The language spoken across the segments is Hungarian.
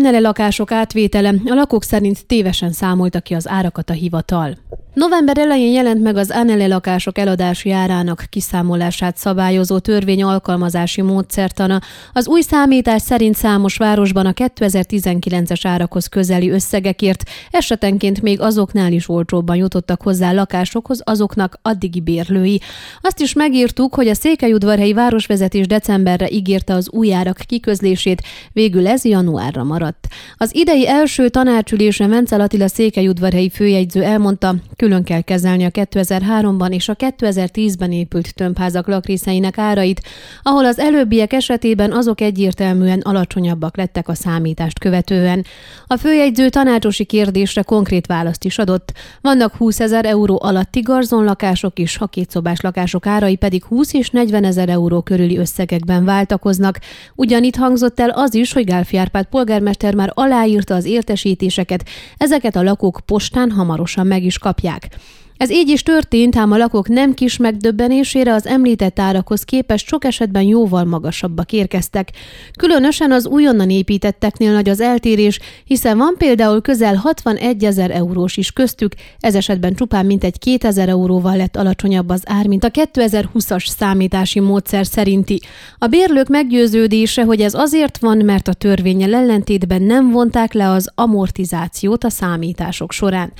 Annele lakások átvétele, a lakók szerint tévesen számolta ki az árakat a hivatal. November elején jelent meg az Annele lakások eladási árának kiszámolását szabályozó törvény alkalmazási módszertana. Az új számítás szerint számos városban a 2019-es árakhoz közeli összegekért esetenként még azoknál is olcsóbban jutottak hozzá lakásokhoz azoknak addigi bérlői. Azt is megírtuk, hogy a Székelyudvarhelyi városvezetés decemberre ígérte az új árak kiközlését, végül ez januárra maradt. Az idei első tanácsülésen Vencel Attila Székelyudvarhelyi főjegyző elmondta, külön kell kezelni a 2003-ban és a 2010-ben épült tömbházak lakrészeinek árait, ahol az előbbiek esetében azok egyértelműen alacsonyabbak lettek a számítást követően. A főjegyző tanácsosi kérdésre konkrét választ is adott. Vannak 20 ezer euró alatti garzonlakások is, a kétszobás lakások árai pedig 20 és 40 ezer euró körüli összegekben váltakoznak. Ugyanitt hangzott el az is, hogy Gálfi Árpád polgármester már aláírta az értesítéseket, ezeket a lakók postán hamarosan meg is kapják. Ez így is történt, ám a lakók nem kis megdöbbenésére az említett árakhoz képest sok esetben jóval magasabbak érkeztek. Különösen az újonnan építetteknél nagy az eltérés, hiszen van például közel 61 ezer eurós is köztük, ez esetben csupán mintegy 2000 euróval lett alacsonyabb az ár, mint a 2020-as számítási módszer szerinti. A bérlők meggyőződése, hogy ez azért van, mert a törvényel ellentétben nem vonták le az amortizációt a számítások során.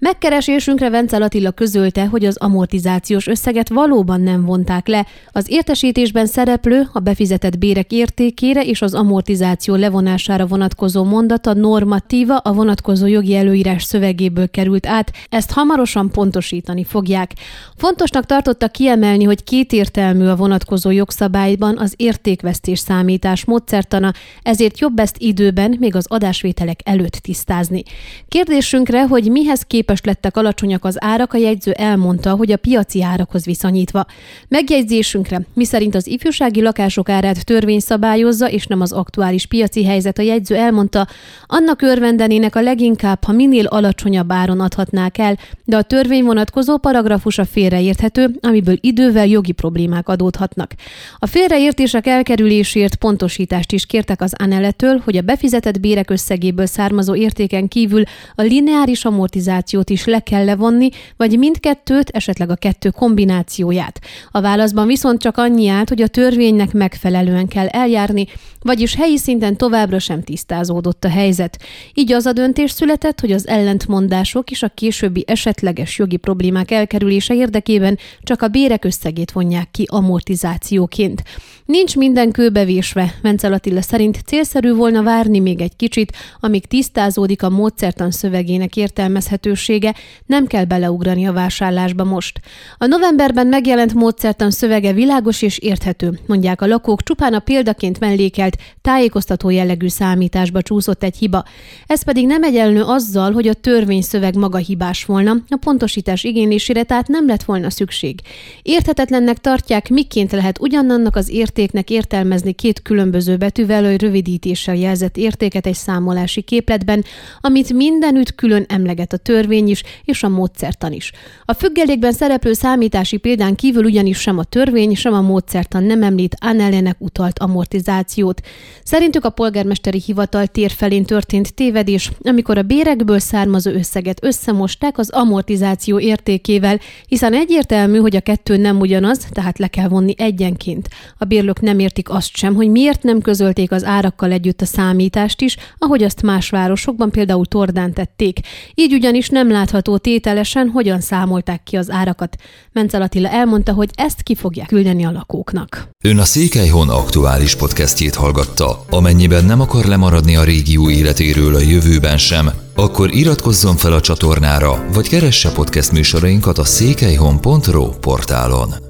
Megkeresésünkre Vencel Attila közölte, hogy az amortizációs összeget valóban nem vonták le. Az értesítésben szereplő a befizetett bérek értékére és az amortizáció levonására vonatkozó mondata normatíva a vonatkozó jogi előírás szövegéből került át, ezt hamarosan pontosítani fogják. Fontosnak tartotta kiemelni, hogy kétértelmű a vonatkozó jogszabályban az értékvesztés számítás módszertana, ezért jobb ezt időben, még az adásvételek előtt tisztázni. Kérdésünkre, hogy mihez kép képest lettek alacsonyak az árak, a jegyző elmondta, hogy a piaci árakhoz viszonyítva. Megjegyzésünkre, miszerint az ifjúsági lakások árát törvény szabályozza, és nem az aktuális piaci helyzet, a jegyző elmondta, annak örvendenének a leginkább, ha minél alacsonyabb áron adhatnák el, de a törvény vonatkozó paragrafusa félreérthető, amiből idővel jogi problémák adódhatnak. A félreértések elkerülésért pontosítást is kértek az Aneletől, hogy a befizetett bérek összegéből származó értéken kívül a lineáris amortizáció kombinációt is le kell levonni, vagy mindkettőt, esetleg a kettő kombinációját. A válaszban viszont csak annyi állt, hogy a törvénynek megfelelően kell eljárni, vagyis helyi szinten továbbra sem tisztázódott a helyzet. Így az a döntés született, hogy az ellentmondások és a későbbi esetleges jogi problémák elkerülése érdekében csak a bérek összegét vonják ki amortizációként. Nincs minden kőbevésve, Vencel Attila szerint célszerű volna várni még egy kicsit, amíg tisztázódik a módszertan szövegének értelmezhetősége, lehetősége, nem kell beleugrani a vásárlásba most. A novemberben megjelent módszertan szövege világos és érthető, mondják a lakók, csupán a példaként mellékelt, tájékoztató jellegű számításba csúszott egy hiba. Ez pedig nem egyenlő azzal, hogy a törvényszöveg maga hibás volna, a pontosítás igénylésére tehát nem lett volna szükség. Érthetetlennek tartják, miként lehet ugyanannak az értéknek értelmezni két különböző betűvel vagy rövidítéssel jelzett értéket egy számolási képletben, amit mindenütt külön emleget a törvény, törvény is, és a módszertan is. A függelékben szereplő számítási példán kívül ugyanis sem a törvény, sem a módszertan nem említ Annellenek utalt amortizációt. Szerintük a polgármesteri hivatal tér felén történt tévedés, amikor a bérekből származó összeget összemosták az amortizáció értékével, hiszen egyértelmű, hogy a kettő nem ugyanaz, tehát le kell vonni egyenként. A bérlők nem értik azt sem, hogy miért nem közölték az árakkal együtt a számítást is, ahogy azt más városokban, például Tordán tették. Így ugyanis nem nem látható tételesen, hogyan számolták ki az árakat. Mencel Attila elmondta, hogy ezt ki fogják küldeni a lakóknak. Ön a Székelyhon aktuális podcastjét hallgatta. Amennyiben nem akar lemaradni a régió életéről a jövőben sem, akkor iratkozzon fel a csatornára, vagy keresse podcast műsorainkat a székelyhon.pro portálon.